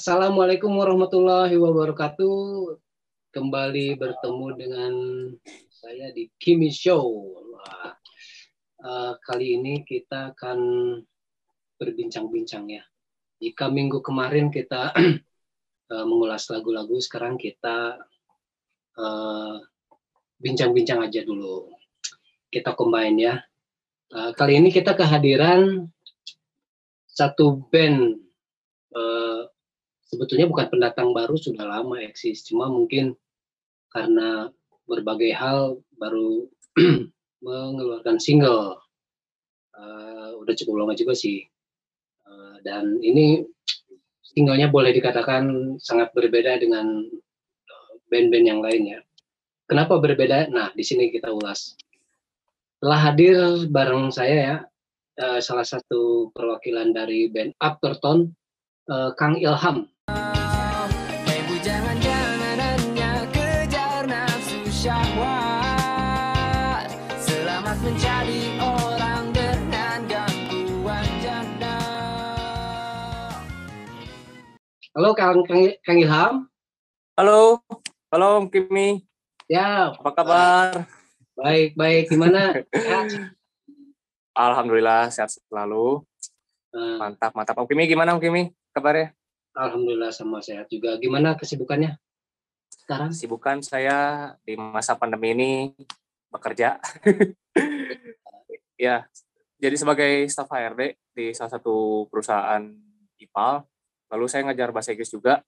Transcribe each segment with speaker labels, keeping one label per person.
Speaker 1: Assalamualaikum warahmatullahi wabarakatuh. Kembali bertemu dengan saya di Kimi Show. Uh, kali ini kita akan berbincang-bincang ya. Jika minggu kemarin kita uh, mengulas lagu-lagu, sekarang kita uh, bincang-bincang aja dulu. Kita combine ya. Uh, kali ini kita kehadiran satu band uh, sebetulnya bukan pendatang baru sudah lama eksis. Cuma mungkin karena berbagai hal baru mengeluarkan single. Uh, udah cukup lama juga sih. Uh, dan ini singlenya boleh dikatakan sangat berbeda dengan eh, band-band yang lainnya. Kenapa berbeda? Nah di sini kita ulas. Telah hadir bareng saya ya uh, salah satu perwakilan dari band Aftertone uh, Kang Ilham Halo Kang, Kang, Kang Ilham.
Speaker 2: Halo, halo Kimi.
Speaker 1: Ya.
Speaker 2: Apa kabar?
Speaker 1: Baik, baik. Gimana?
Speaker 2: Alhamdulillah sehat selalu. Uh, mantap, mantap. Om Kimi gimana Om Kimi kabarnya?
Speaker 1: Alhamdulillah sama sehat juga. Gimana kesibukannya sekarang?
Speaker 2: Kesibukan saya di masa pandemi ini bekerja. ya, jadi sebagai staf HRD di salah satu perusahaan IPAL lalu saya ngajar bahasa Inggris juga.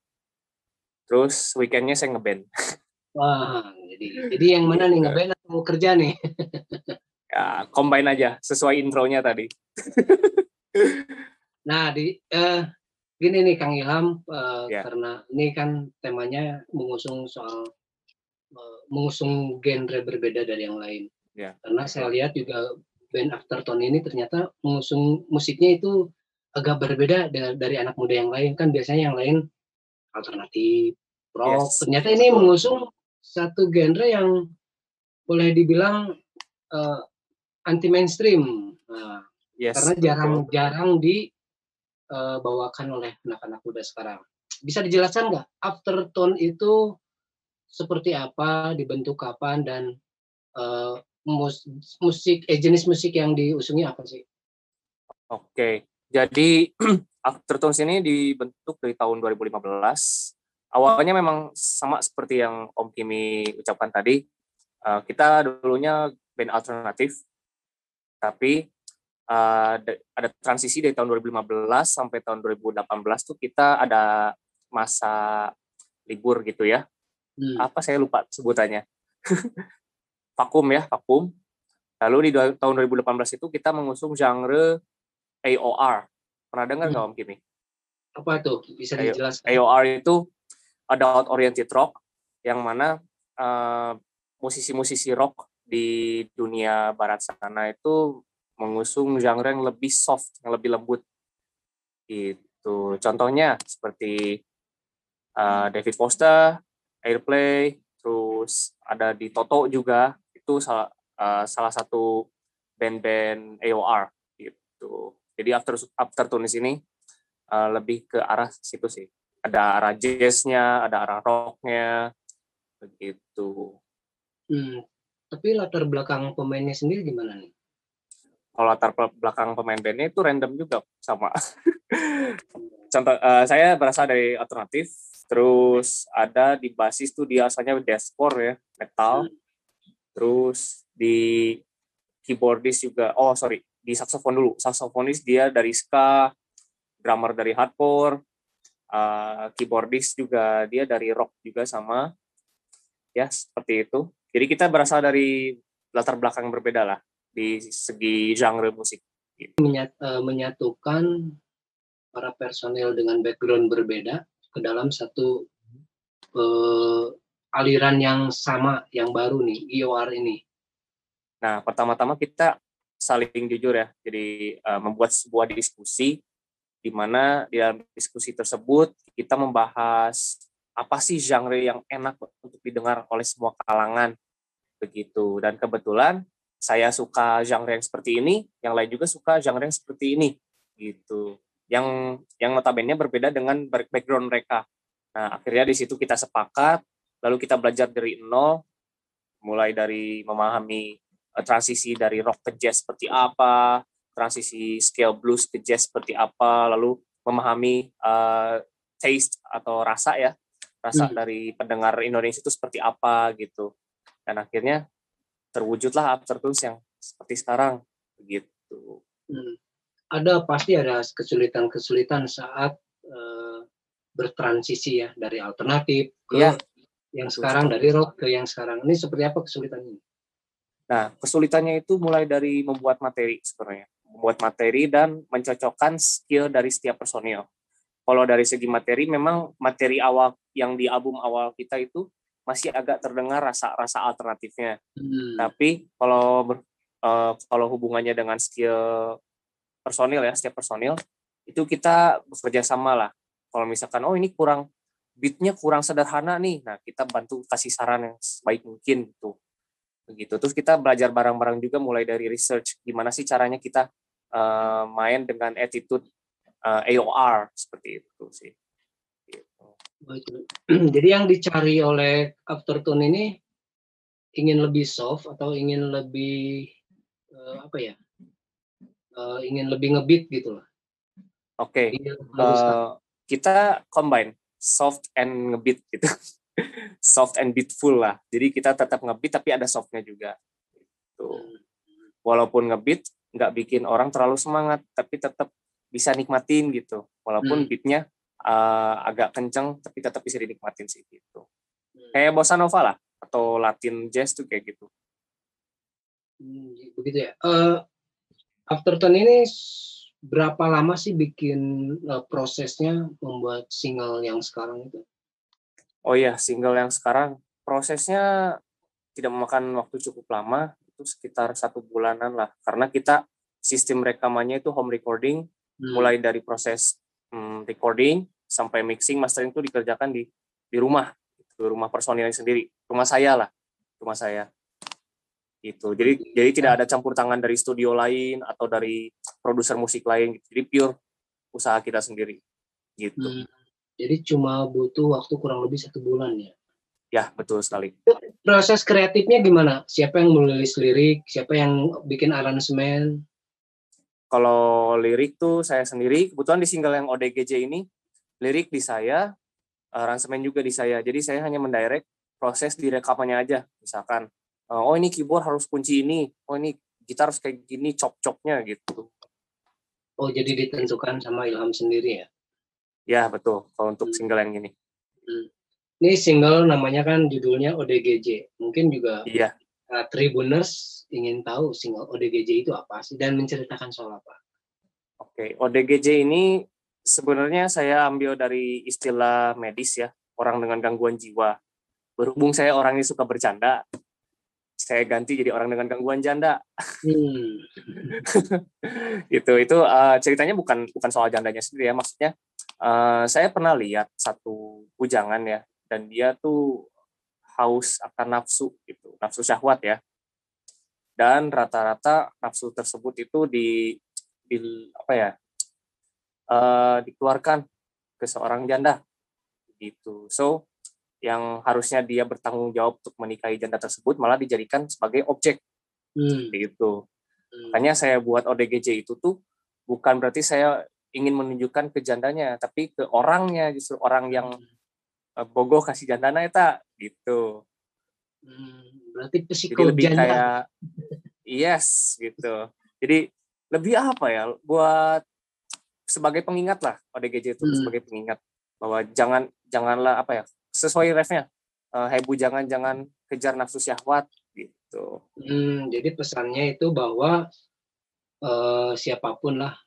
Speaker 2: Terus weekendnya saya ngeband
Speaker 1: wah jadi jadi yang mana nih ngeband atau mau kerja nih?
Speaker 2: Ya combine aja sesuai intronya tadi.
Speaker 1: Nah di uh, gini nih Kang Ilham uh, yeah. karena ini kan temanya mengusung soal uh, mengusung genre berbeda dari yang lain. Yeah. karena saya lihat juga band Aftertone ini ternyata mengusung musiknya itu agak berbeda dari anak muda yang lain. Kan biasanya yang lain alternatif rock. Yes. ternyata ini mengusung satu genre yang boleh dibilang uh, anti mainstream nah, yes, karena jarang-jarang dibawakan uh, oleh anak-anak muda sekarang. Bisa dijelaskan nggak? Aftertone itu seperti apa? Dibentuk kapan? Dan uh, mus musik eh, jenis musik yang diusungi apa sih?
Speaker 2: Oke. okay. Jadi Aftertones ini dibentuk dari tahun 2015. Awalnya memang sama seperti yang Om Kimi ucapkan tadi. Uh, kita dulunya band alternatif, tapi uh, ada transisi dari tahun 2015 sampai tahun 2018 tuh kita ada masa libur gitu ya. Hmm. Apa saya lupa sebutannya. vakum ya, vakum. Lalu di tahun 2018 itu kita mengusung genre AOR. Pernah dengar nggak hmm. Om Kimi?
Speaker 1: Apa itu? Bisa dijelaskan?
Speaker 2: AOR itu adult oriented rock yang mana uh, musisi-musisi rock di dunia barat sana itu mengusung genre yang lebih soft, yang lebih lembut. Itu contohnya seperti uh, David Foster, Airplay, terus ada di Toto juga itu salah uh, salah satu band-band AOR gitu. Jadi after after tunis ini uh, lebih ke arah situ sih. Ada arah jazznya, ada arah rocknya, begitu.
Speaker 1: Hmm. Tapi latar belakang pemainnya sendiri gimana nih?
Speaker 2: Kalau latar belakang pemain bandnya itu random juga sama. Contoh, uh, saya berasal dari alternatif, terus ada di basis tuh dia asalnya deathcore ya, metal. Hmm. Terus di keyboardis juga, oh sorry, di saksofon dulu. Saksofonis dia dari ska, drummer dari hardcore, uh, keyboardis juga dia dari rock juga sama. Ya, seperti itu. Jadi kita berasal dari latar belakang yang berbeda lah di segi genre musik.
Speaker 1: Menyat, uh, menyatukan para personel dengan background berbeda ke dalam satu uh, aliran yang sama, yang baru nih, IOR ini.
Speaker 2: Nah, pertama-tama kita saling jujur ya. Jadi uh, membuat sebuah diskusi di mana di dalam diskusi tersebut kita membahas apa sih genre yang enak untuk didengar oleh semua kalangan begitu. Dan kebetulan saya suka genre yang seperti ini, yang lain juga suka genre yang seperti ini gitu. yang yang notabene berbeda dengan background mereka. Nah, akhirnya di situ kita sepakat, lalu kita belajar dari nol, mulai dari memahami transisi dari rock ke jazz seperti apa, transisi scale blues ke jazz seperti apa, lalu memahami uh, taste atau rasa ya, rasa hmm. dari pendengar Indonesia itu seperti apa gitu. Dan akhirnya terwujudlah Aftertunes yang seperti sekarang begitu. Hmm
Speaker 1: ada pasti ada kesulitan-kesulitan saat uh, bertransisi ya dari alternatif ke ya. yang sekarang dari rock ke yang sekarang ini seperti apa kesulitannya?
Speaker 2: Nah kesulitannya itu mulai dari membuat materi sebenarnya membuat materi dan mencocokkan skill dari setiap personil. Kalau dari segi materi memang materi awal yang di album awal kita itu masih agak terdengar rasa-rasa alternatifnya. Hmm. Tapi kalau uh, kalau hubungannya dengan skill personil ya setiap personil itu kita bekerja sama lah kalau misalkan oh ini kurang beatnya kurang sederhana nih nah kita bantu kasih saran yang sebaik mungkin gitu begitu terus kita belajar bareng-bareng juga mulai dari research gimana sih caranya kita uh, main dengan attitude uh, eh, AOR seperti itu sih gitu.
Speaker 1: jadi yang dicari oleh Aftertone ini ingin lebih soft atau ingin lebih uh, apa ya uh, ingin lebih ngebit gitu loh.
Speaker 2: Oke. Okay. Uh, eh, kita combine soft and ngebit gitu. soft and beatful lah. Jadi kita tetap ngebit tapi ada softnya juga. Gitu. Hmm. Walaupun ngebit nggak bikin orang terlalu semangat tapi tetap bisa nikmatin gitu. Walaupun hmm. beatnya uh, agak kenceng tapi tetap bisa dinikmatin sih gitu. Hmm. Kayak bossa nova lah atau Latin jazz tuh kayak gitu.
Speaker 1: Hmm, begitu ya. Uh, Afterton ini berapa lama sih bikin uh, prosesnya membuat single yang sekarang itu?
Speaker 2: Oh iya, single yang sekarang prosesnya tidak memakan waktu cukup lama, itu sekitar satu bulanan lah. Karena kita sistem rekamannya itu home recording, hmm. mulai dari proses hmm, recording sampai mixing, mastering itu dikerjakan di di rumah, di rumah personilnya sendiri, rumah saya lah, rumah saya gitu. Jadi jadi tidak ada campur tangan dari studio lain atau dari produser musik lain. Gitu. Jadi pure usaha kita sendiri gitu. Hmm.
Speaker 1: Jadi cuma butuh waktu kurang lebih satu bulan ya?
Speaker 2: Ya betul sekali.
Speaker 1: Proses kreatifnya gimana? Siapa yang menulis lirik? Siapa yang bikin aransemen?
Speaker 2: Kalau lirik tuh saya sendiri. Kebetulan di single yang ODGJ ini lirik di saya, aransemen juga di saya. Jadi saya hanya mendirect proses di rekamannya aja. Misalkan Eh, oh ini keyboard harus kunci ini, oh ini gitar harus kayak gini, cop-copnya gitu.
Speaker 1: Oh jadi ditentukan sama Ilham sendiri ya?
Speaker 2: Ya betul, kalau untuk hmm. single yang ini.
Speaker 1: Hmm. Ini single namanya kan judulnya ODGJ, mungkin juga iya. uh, Tribuners ingin tahu single ODGJ itu apa sih dan menceritakan soal apa?
Speaker 2: Oke, ODGJ ini sebenarnya saya ambil dari istilah medis ya, orang dengan gangguan jiwa. Berhubung saya orangnya suka bercanda, saya ganti jadi orang dengan gangguan janda. Hmm. gitu itu uh, ceritanya bukan bukan soal jandanya sendiri ya maksudnya uh, saya pernah lihat satu bujangan ya dan dia tuh haus akan nafsu gitu nafsu syahwat ya dan rata-rata nafsu tersebut itu di, di apa ya uh, dikeluarkan ke seorang janda gitu so yang harusnya dia bertanggung jawab untuk menikahi janda tersebut malah dijadikan sebagai objek hmm. gitu hmm. makanya saya buat ODGJ itu tuh bukan berarti saya ingin menunjukkan ke jandanya tapi ke orangnya justru orang yang hmm. bogoh kasih jandana itu gitu
Speaker 1: hmm. berarti psikologi lebih kayak
Speaker 2: yes gitu jadi lebih apa ya buat sebagai pengingat lah ODGJ itu hmm. sebagai pengingat bahwa jangan janganlah apa ya sesuai refnya uh, hebu jangan jangan kejar nafsu syahwat gitu
Speaker 1: hmm, jadi pesannya itu bahwa uh, siapa pun lah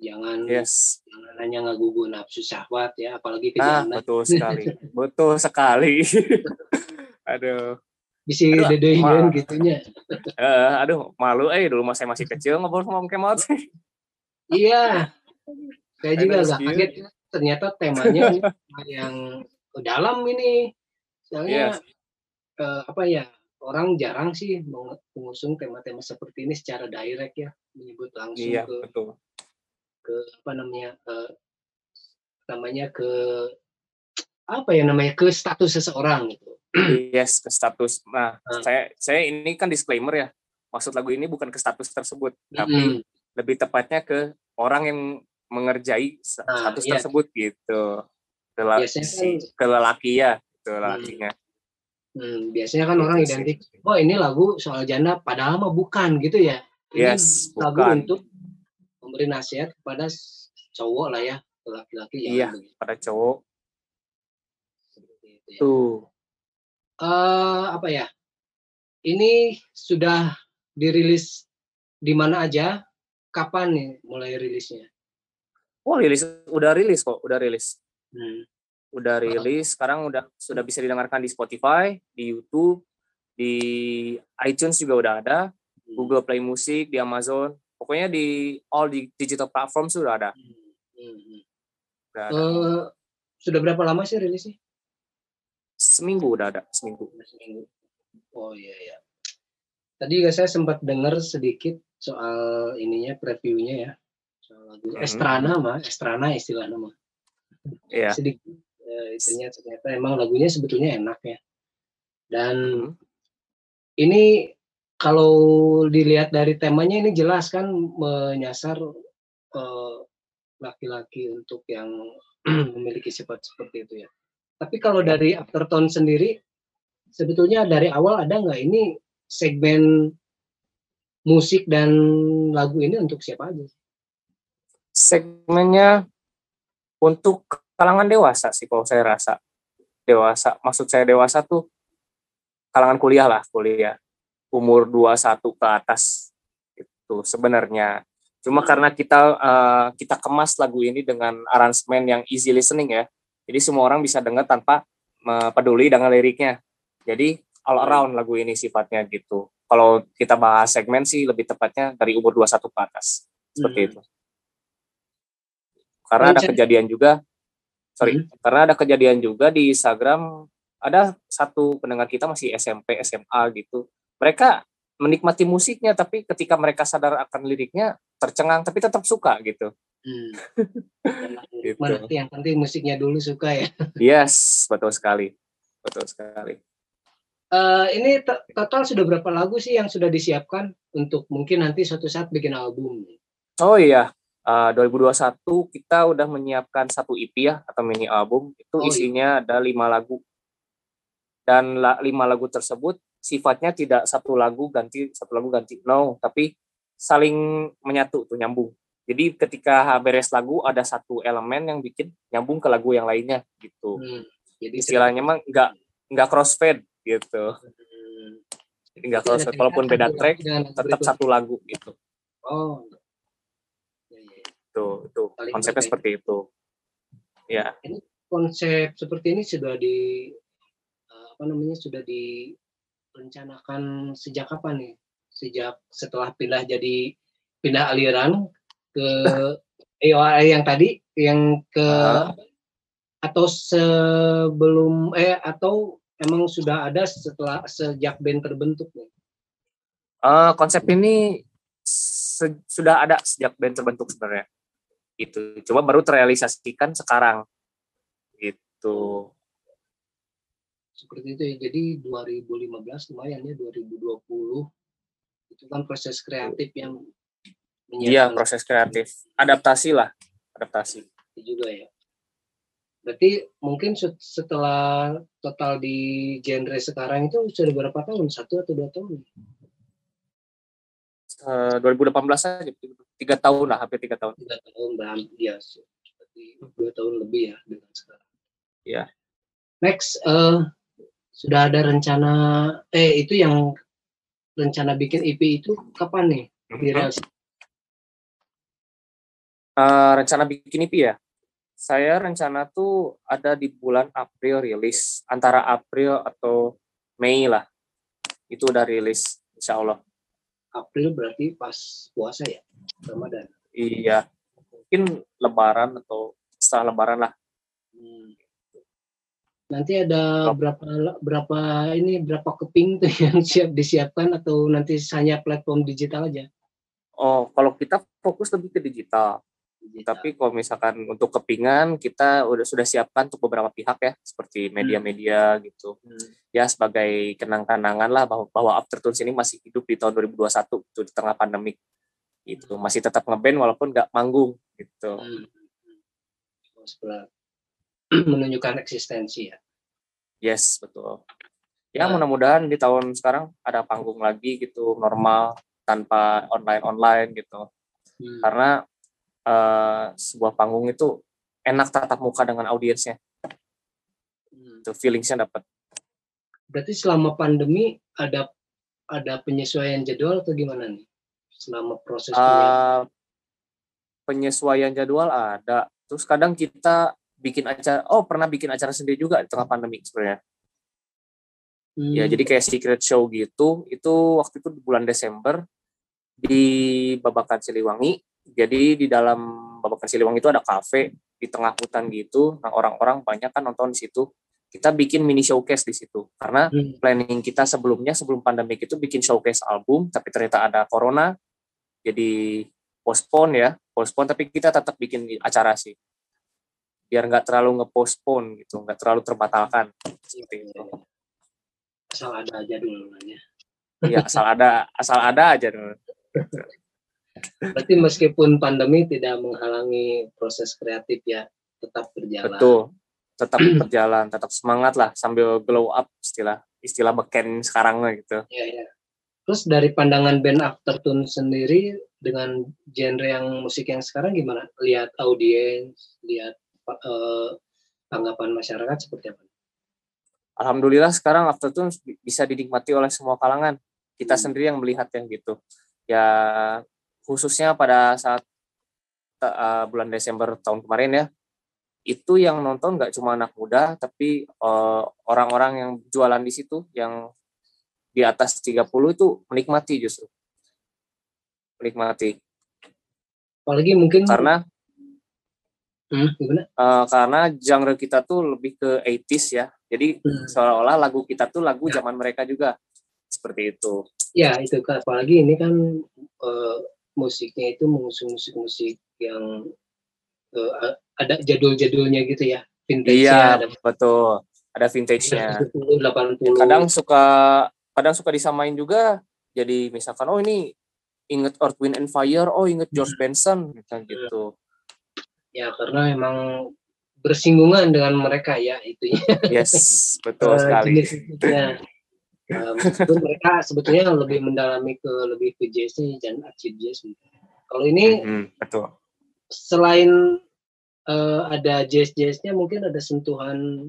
Speaker 1: jangan yes. jangan hanya ngagugu nafsu syahwat ya apalagi ke
Speaker 2: nah, betul sekali. Betul sekali. Aduh.
Speaker 1: Bisa dedein gitunya.
Speaker 2: Uh, aduh malu eh dulu saya masih kecil ngobrol sama Om Kemal
Speaker 1: iya. Saya juga agak kaget ternyata temanya yang dalam ini. Soalnya yes. uh, apa ya orang jarang sih mengusung tema-tema seperti ini secara direct ya menyebut langsung
Speaker 2: iya, ke betul.
Speaker 1: Ke apa namanya uh, namanya ke apa ya namanya ke status seseorang gitu.
Speaker 2: Yes, ke status. Nah, uh. saya saya ini kan disclaimer ya. Maksud lagu ini bukan ke status tersebut, mm -hmm. tapi lebih tepatnya ke orang yang mengerjai nah, status iya. tersebut gitu. Ke, Biasanya kan, ke lelaki ya, ke hmm. lelakinya.
Speaker 1: Hmm, biasanya kan gitu orang identik, oh ini lagu soal janda, padahal mah bukan gitu ya.
Speaker 2: Ini yes,
Speaker 1: lagu bukan. untuk memberi nasihat kepada cowok lah ya, laki-laki
Speaker 2: yang iya, begitu. pada cowok. itu ya. Tuh.
Speaker 1: Uh, apa ya? Ini sudah dirilis di mana aja? Kapan nih mulai rilisnya?
Speaker 2: Oh, rilis udah rilis kok, udah rilis. Hmm. Udah rilis, sekarang udah sudah bisa didengarkan di Spotify, di YouTube, di iTunes juga udah ada, hmm. Google Play Music, di Amazon, pokoknya di all di digital platform sudah ada. Hmm.
Speaker 1: Hmm. Udah ada. Uh, sudah berapa lama sih rilisnya?
Speaker 2: Seminggu udah ada, seminggu.
Speaker 1: Seminggu. Oh iya iya. Tadi saya sempat dengar sedikit soal ininya previewnya ya. Soal lagu mm -hmm. Estrana mah, Estrana istilah nama.
Speaker 2: Iya. Yeah.
Speaker 1: Sedikit uh, itunya ternyata emang lagunya sebetulnya enak ya. Dan mm -hmm. ini kalau dilihat dari temanya ini jelas kan menyasar eh, laki-laki uh, untuk yang memiliki sifat seperti itu ya. Tapi kalau dari Aftertone sendiri, sebetulnya dari awal ada nggak ini segmen musik dan lagu ini untuk siapa aja?
Speaker 2: Segmennya untuk kalangan dewasa sih kalau saya rasa. Dewasa, maksud saya dewasa tuh kalangan kuliah lah, kuliah umur 21 ke atas itu sebenarnya. Cuma karena kita uh, kita kemas lagu ini dengan aransemen yang easy listening ya jadi semua orang bisa dengar tanpa peduli dengan liriknya. Jadi all around lagu ini sifatnya gitu. Kalau kita bahas segmen sih lebih tepatnya dari umur 21 ke atas seperti hmm. itu. Karena ada kejadian juga sorry hmm. karena ada kejadian juga di Instagram ada satu pendengar kita masih SMP SMA gitu mereka menikmati musiknya tapi ketika mereka sadar akan liriknya tercengang tapi tetap suka gitu. Hmm.
Speaker 1: gitu. yang penting musiknya dulu suka ya.
Speaker 2: yes, betul sekali, betul sekali.
Speaker 1: Uh, ini total sudah berapa lagu sih yang sudah disiapkan untuk mungkin nanti suatu saat bikin album?
Speaker 2: Oh iya, uh, 2021 kita udah menyiapkan satu EP ya atau mini album itu oh, iya. isinya iya. ada lima lagu dan lima lagu tersebut sifatnya tidak satu lagu ganti satu lagu ganti. No tapi saling menyatu tuh nyambung. Jadi ketika beres lagu ada satu elemen yang bikin nyambung ke lagu yang lainnya gitu. Hmm, jadi istilahnya mah nggak nggak crossfade gitu. Hmm. jadi nggak crossfade walaupun beda track tetap satu lagu gitu.
Speaker 1: Oh
Speaker 2: tuh itu konsepnya seperti itu. Ya
Speaker 1: ini konsep seperti ini sudah di eh, apa namanya sudah di rencanakan sejak kapan nih? Sejak setelah pindah jadi pindah aliran ke EOA yang tadi yang ke uh. atau sebelum eh atau emang sudah ada setelah sejak band terbentuk nih?
Speaker 2: Uh, konsep ini sudah ada sejak band terbentuk sebenarnya. Itu coba baru terrealisasikan sekarang. Itu
Speaker 1: seperti itu ya. Jadi 2015 lumayan ya 2020 itu kan proses kreatif yang
Speaker 2: Iya, proses kreatif. Adaptasi lah, adaptasi.
Speaker 1: Itu juga ya. Berarti mungkin setelah total di genre sekarang itu sudah berapa tahun? Satu atau dua tahun?
Speaker 2: Uh, 2018 aja, tiga tahun lah, hampir tiga tahun.
Speaker 1: Tiga tahun, ya. Berarti dua tahun lebih ya dengan sekarang.
Speaker 2: Iya.
Speaker 1: Next, uh, sudah ada rencana eh itu yang rencana bikin EP itu kapan nih
Speaker 2: direalisasi? Uh, rencana bikin EP ya? Saya rencana tuh ada di bulan April rilis, antara April atau Mei lah. Itu udah rilis, insya Allah.
Speaker 1: April berarti pas puasa ya, Ramadan.
Speaker 2: Iya, mungkin Lebaran atau setelah Lebaran lah. Hmm.
Speaker 1: Nanti ada berapa berapa ini berapa keping tuh yang siap disiapkan atau nanti hanya platform digital aja?
Speaker 2: Oh, kalau kita fokus lebih ke digital. Digital. Tapi kalau misalkan untuk kepingan kita udah sudah siapkan untuk beberapa pihak ya seperti media-media hmm. gitu. Hmm. Ya sebagai kenang-kenangan lah bahwa bahwa Aftertunes ini masih hidup di tahun 2021 itu di tengah pandemik. Itu hmm. masih tetap ngeband walaupun nggak manggung gitu. Hmm.
Speaker 1: Menunjukkan eksistensi ya.
Speaker 2: Yes, betul. Ya nah. mudah-mudahan di tahun sekarang ada panggung lagi gitu normal tanpa online-online gitu. Hmm. Karena uh, sebuah panggung itu enak tatap muka dengan audiensnya. Hmm. Itu feelingsnya dapat.
Speaker 1: Berarti selama pandemi ada ada penyesuaian jadwal atau gimana nih? Selama proses uh,
Speaker 2: penyesuaian jadwal ada. Terus kadang kita bikin acara, oh pernah bikin acara sendiri juga di tengah pandemi sebenarnya. Hmm. Ya jadi kayak secret show gitu. Itu waktu itu di bulan Desember di Babakan Siliwangi jadi di dalam Babakan Siliwangi itu ada kafe di tengah hutan gitu. Nah orang-orang banyak kan nonton di situ. Kita bikin mini showcase di situ karena hmm. planning kita sebelumnya sebelum pandemi itu bikin showcase album, tapi ternyata ada corona, jadi postpone ya, postpone. Tapi kita tetap bikin acara sih, biar nggak terlalu ngepostpone gitu, nggak terlalu terbatalkan. Seperti itu.
Speaker 1: Asal ada aja dulu nanya.
Speaker 2: Iya asal ada, asal ada aja dulu.
Speaker 1: Berarti meskipun pandemi tidak menghalangi proses kreatif ya, tetap berjalan.
Speaker 2: Betul, tetap berjalan, tetap semangat lah sambil glow up istilah istilah beken sekarang lah gitu.
Speaker 1: Iya, iya. Terus dari pandangan band Aftertune sendiri dengan genre yang musik yang sekarang gimana? Lihat audiens, lihat uh, tanggapan masyarakat seperti apa?
Speaker 2: Alhamdulillah sekarang Aftertune bisa dinikmati oleh semua kalangan. Kita hmm. sendiri yang melihat yang gitu. Ya khususnya pada saat uh, bulan Desember tahun kemarin ya itu yang nonton nggak cuma anak muda tapi eh, orang-orang yang jualan di situ yang di atas 30 itu menikmati justru menikmati
Speaker 1: apalagi mungkin
Speaker 2: karena hmm, Uh, karena genre kita tuh lebih ke 80s ya. Jadi hmm. seolah-olah lagu kita tuh lagu ya. zaman mereka juga. Seperti itu.
Speaker 1: Ya itu apalagi ini kan uh, musiknya itu mengusung musik-musik yang uh, ada jadul-jadulnya gitu ya.
Speaker 2: Vintage iya ada, betul. Ada vintage-nya. 80 kadang suka kadang suka disamain juga jadi misalkan oh ini inget Earth Wind and Fire. Oh inget George hmm. Benson gitu gitu
Speaker 1: ya karena emang bersinggungan dengan mereka ya itu
Speaker 2: yes betul sekali
Speaker 1: Uh, mereka sebetulnya lebih mendalami ke lebih ke jazz dan acid jazz. Kalau ini mm-hmm, betul. Selain uh, ada jazz jazznya, mungkin ada sentuhan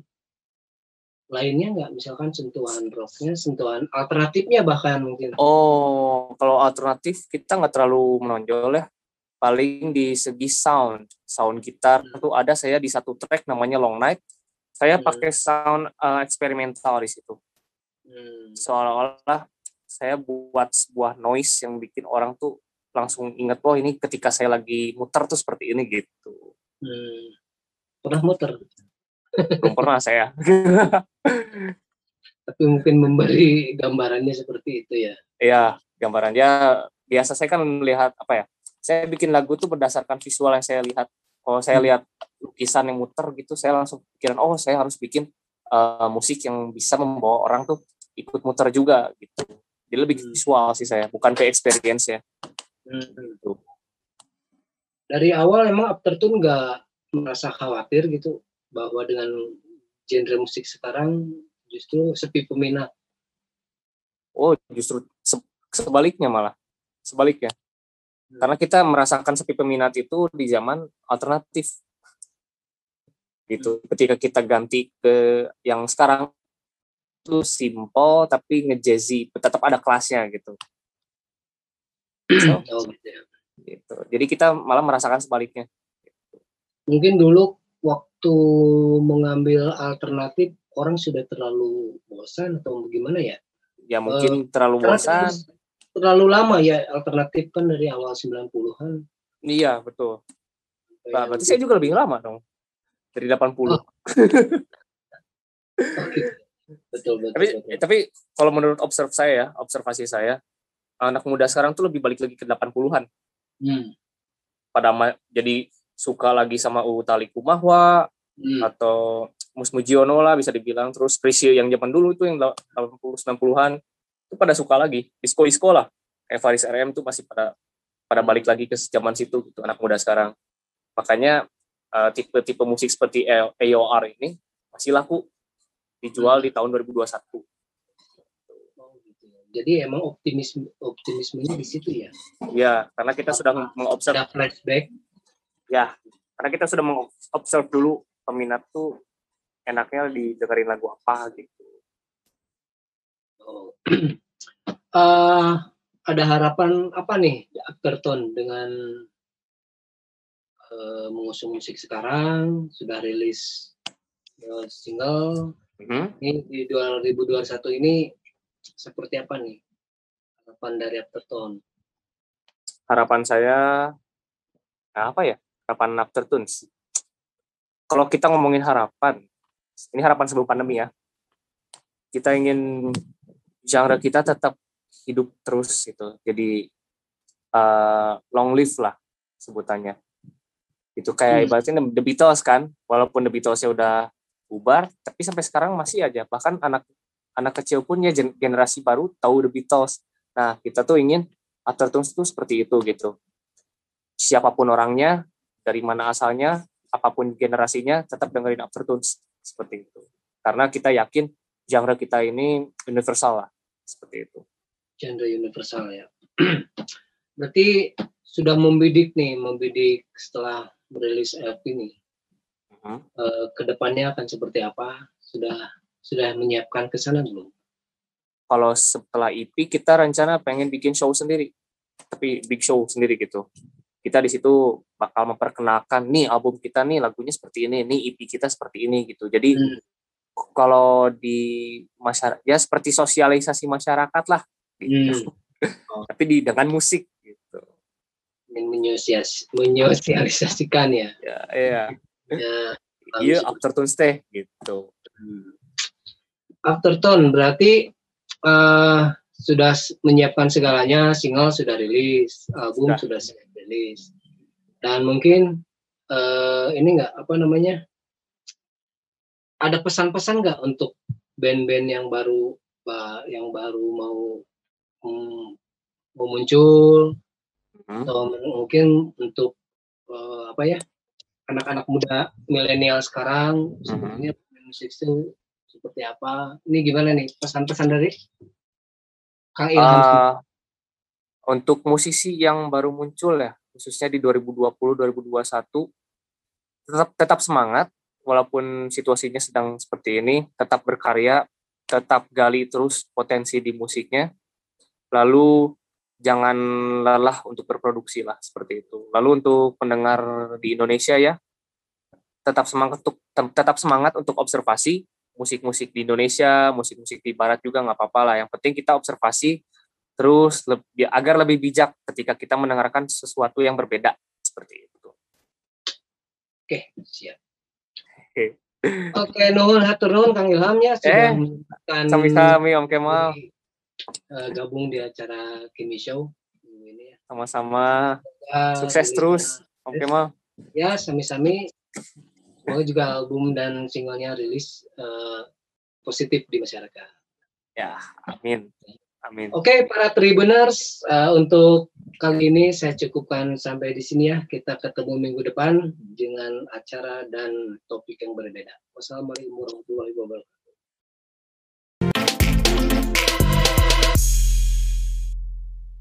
Speaker 1: lainnya nggak? Misalkan sentuhan rocknya, sentuhan alternatifnya bahkan mungkin.
Speaker 2: Oh, kalau alternatif kita nggak terlalu menonjol ya. Paling di segi sound, sound gitar hmm. ada saya di satu track namanya Long Night. Saya hmm. pakai sound uh, eksperimental di situ Hmm. Seolah-olah saya buat sebuah noise yang bikin orang tuh langsung inget oh ini ketika saya lagi muter tuh seperti ini gitu.
Speaker 1: Hmm. Pernah muter?
Speaker 2: Belum pernah saya.
Speaker 1: Tapi mungkin memberi gambarannya seperti itu ya.
Speaker 2: Iya, gambarannya biasa saya kan melihat apa ya? Saya bikin lagu tuh berdasarkan visual yang saya lihat. Kalau saya hmm. lihat lukisan yang muter gitu, saya langsung pikiran oh saya harus bikin uh, musik yang bisa membawa orang tuh ikut muter juga gitu. Jadi lebih hmm. visual sih saya, bukan ke experience ya. Hmm. Gitu.
Speaker 1: Dari awal emang Aftertune nggak merasa khawatir gitu bahwa dengan genre musik sekarang justru sepi peminat.
Speaker 2: Oh, justru sebaliknya malah. Sebaliknya. Hmm. Karena kita merasakan sepi peminat itu di zaman alternatif. Gitu. Hmm. Ketika kita ganti ke yang sekarang itu simple tapi ngejazzy tetap ada kelasnya gitu. So, oh, gitu. Jadi kita malah merasakan sebaliknya.
Speaker 1: Mungkin dulu waktu mengambil alternatif orang sudah terlalu bosan atau bagaimana ya?
Speaker 2: Ya mungkin uh, terlalu bosan.
Speaker 1: Terlalu lama ya alternatif kan dari awal 90-an.
Speaker 2: Iya, betul. Nah, berarti saya juga lebih lama dong. Dari 80. Oh.
Speaker 1: Betul, betul.
Speaker 2: Tapi betul. tapi kalau menurut observ saya ya, observasi saya, anak muda sekarang tuh lebih balik lagi ke 80-an. Hmm. Pada jadi suka lagi sama Utali Kumahwa
Speaker 1: Hmm.
Speaker 2: atau Mus Mujiono lah bisa dibilang terus Priscil yang zaman dulu itu yang 80 90-an itu pada suka lagi disco-disco lah kayak Faris RM tuh masih pada pada balik lagi ke zaman situ gitu anak muda sekarang makanya eh, tipe-tipe musik seperti A- AOR ini masih laku dijual di tahun 2021
Speaker 1: Oh, gitu ya. Jadi emang optimisme optimismenya di situ ya.
Speaker 2: ya karena kita sudah mengobserv
Speaker 1: Ada flashback.
Speaker 2: ya karena kita sudah mengobserv dulu peminat tuh enaknya didengerin lagu apa gitu
Speaker 1: Eh, ada harapan apa nih Aftertone dengan eh, mengusung musik sekarang sudah rilis eh, single
Speaker 2: Mhm.
Speaker 1: ini di 2021 ini seperti apa nih harapan dari Aftertone?
Speaker 2: harapan saya apa ya harapan Aftertunes kalau kita ngomongin harapan ini harapan sebelum pandemi ya kita ingin genre kita tetap hidup terus gitu. Jadi eh, long live lah sebutannya. Itu kayak
Speaker 1: Hmm.
Speaker 2: ibaratnya The Beatles kan walaupun The Beatlesnya udah bubar tapi sampai sekarang masih aja. Bahkan anak anak kecil pun ya gen- generasi baru tahu The Beatles. Nah kita tuh ingin Aftertunes itu seperti itu gitu. Siapa pun orangnya dari mana asalnya apa pun generasinya tetap dengerin Aftertunes seperti itu. Karena kita yakin genre kita ini universal lah seperti itu
Speaker 1: Genre universal ya. Berarti sudah membidik nih, membidik setelah merilis LP nih.
Speaker 2: Mhm.
Speaker 1: Eh, ke depannya akan seperti apa? Sudah sudah menyiapkan ke sana belum?
Speaker 2: kalau setelah EP kita rencana pengen bikin show sendiri tapi big show sendiri gitu kita di situ bakal memperkenalkan nih album kita nih lagunya seperti ini nih EP kita seperti ini gitu jadi
Speaker 1: Hmm.
Speaker 2: Kalau di masyarakat ya seperti sosialisasi masyarakat lah gitu.
Speaker 1: Oh.
Speaker 2: tapi di dengan musik gitu
Speaker 1: Ingin menyosias- menyosialisasikan ya.
Speaker 2: ya iya
Speaker 1: ya
Speaker 2: iya
Speaker 1: bagus.
Speaker 2: Aftertunes teh gitu
Speaker 1: Aftertone berarti eh, sudah menyiapkan segalanya, single sudah rilis, album sudah, rilis, dan mungkin eh, ini enggak apa namanya? Ada pesan-pesan nggak untuk band-band yang baru ba- yang baru mau hmm, mau muncul?
Speaker 2: Mhm.
Speaker 1: atau mungkin untuk eh, apa ya anak-anak muda milenial sekarang sebenarnya musik itu seperti apa? Ini gimana nih pesan-pesan dari Kang Ilham
Speaker 2: Eh, untuk musisi yang baru muncul ya, khususnya di 2020-2021, tetap tetap semangat walaupun situasinya sedang seperti ini, tetap berkarya, tetap gali terus potensi di musiknya. Lalu jangan lelah untuk berproduksi lah seperti itu. Lalu untuk pendengar di Indonesia ya, tetap semangat untuk tetap semangat untuk observasi musik-musik di Indonesia, musik-musik di Barat juga nggak apa-apa lah. Yang penting kita observasi terus lebih, agar lebih bijak ketika kita mendengarkan sesuatu yang berbeda seperti itu.
Speaker 1: Oke, siap.
Speaker 2: Oke.
Speaker 1: Oke, nuhun hatur nuhun Kang Ilham ya sudah
Speaker 2: Eh,
Speaker 1: menyempatkan
Speaker 2: Sami-sami Om Kemal,
Speaker 1: eh, gabung di acara Kimi Show ini ya.
Speaker 2: sama-sama
Speaker 1: Ya,
Speaker 2: sukses terus Om Kemal.
Speaker 1: Ya, sami-sami. Semoga juga album dan singlenya rilis eh, positif di masyarakat.
Speaker 2: Ya, amin. Amin.
Speaker 1: Oke, para Tribuners, eh, untuk kali ini saya cukupkan sampai di sini ya. Kita ketemu minggu depan dengan acara dan topik yang berbeda. Wassalamualaikum warahmatullahi wabarakatuh.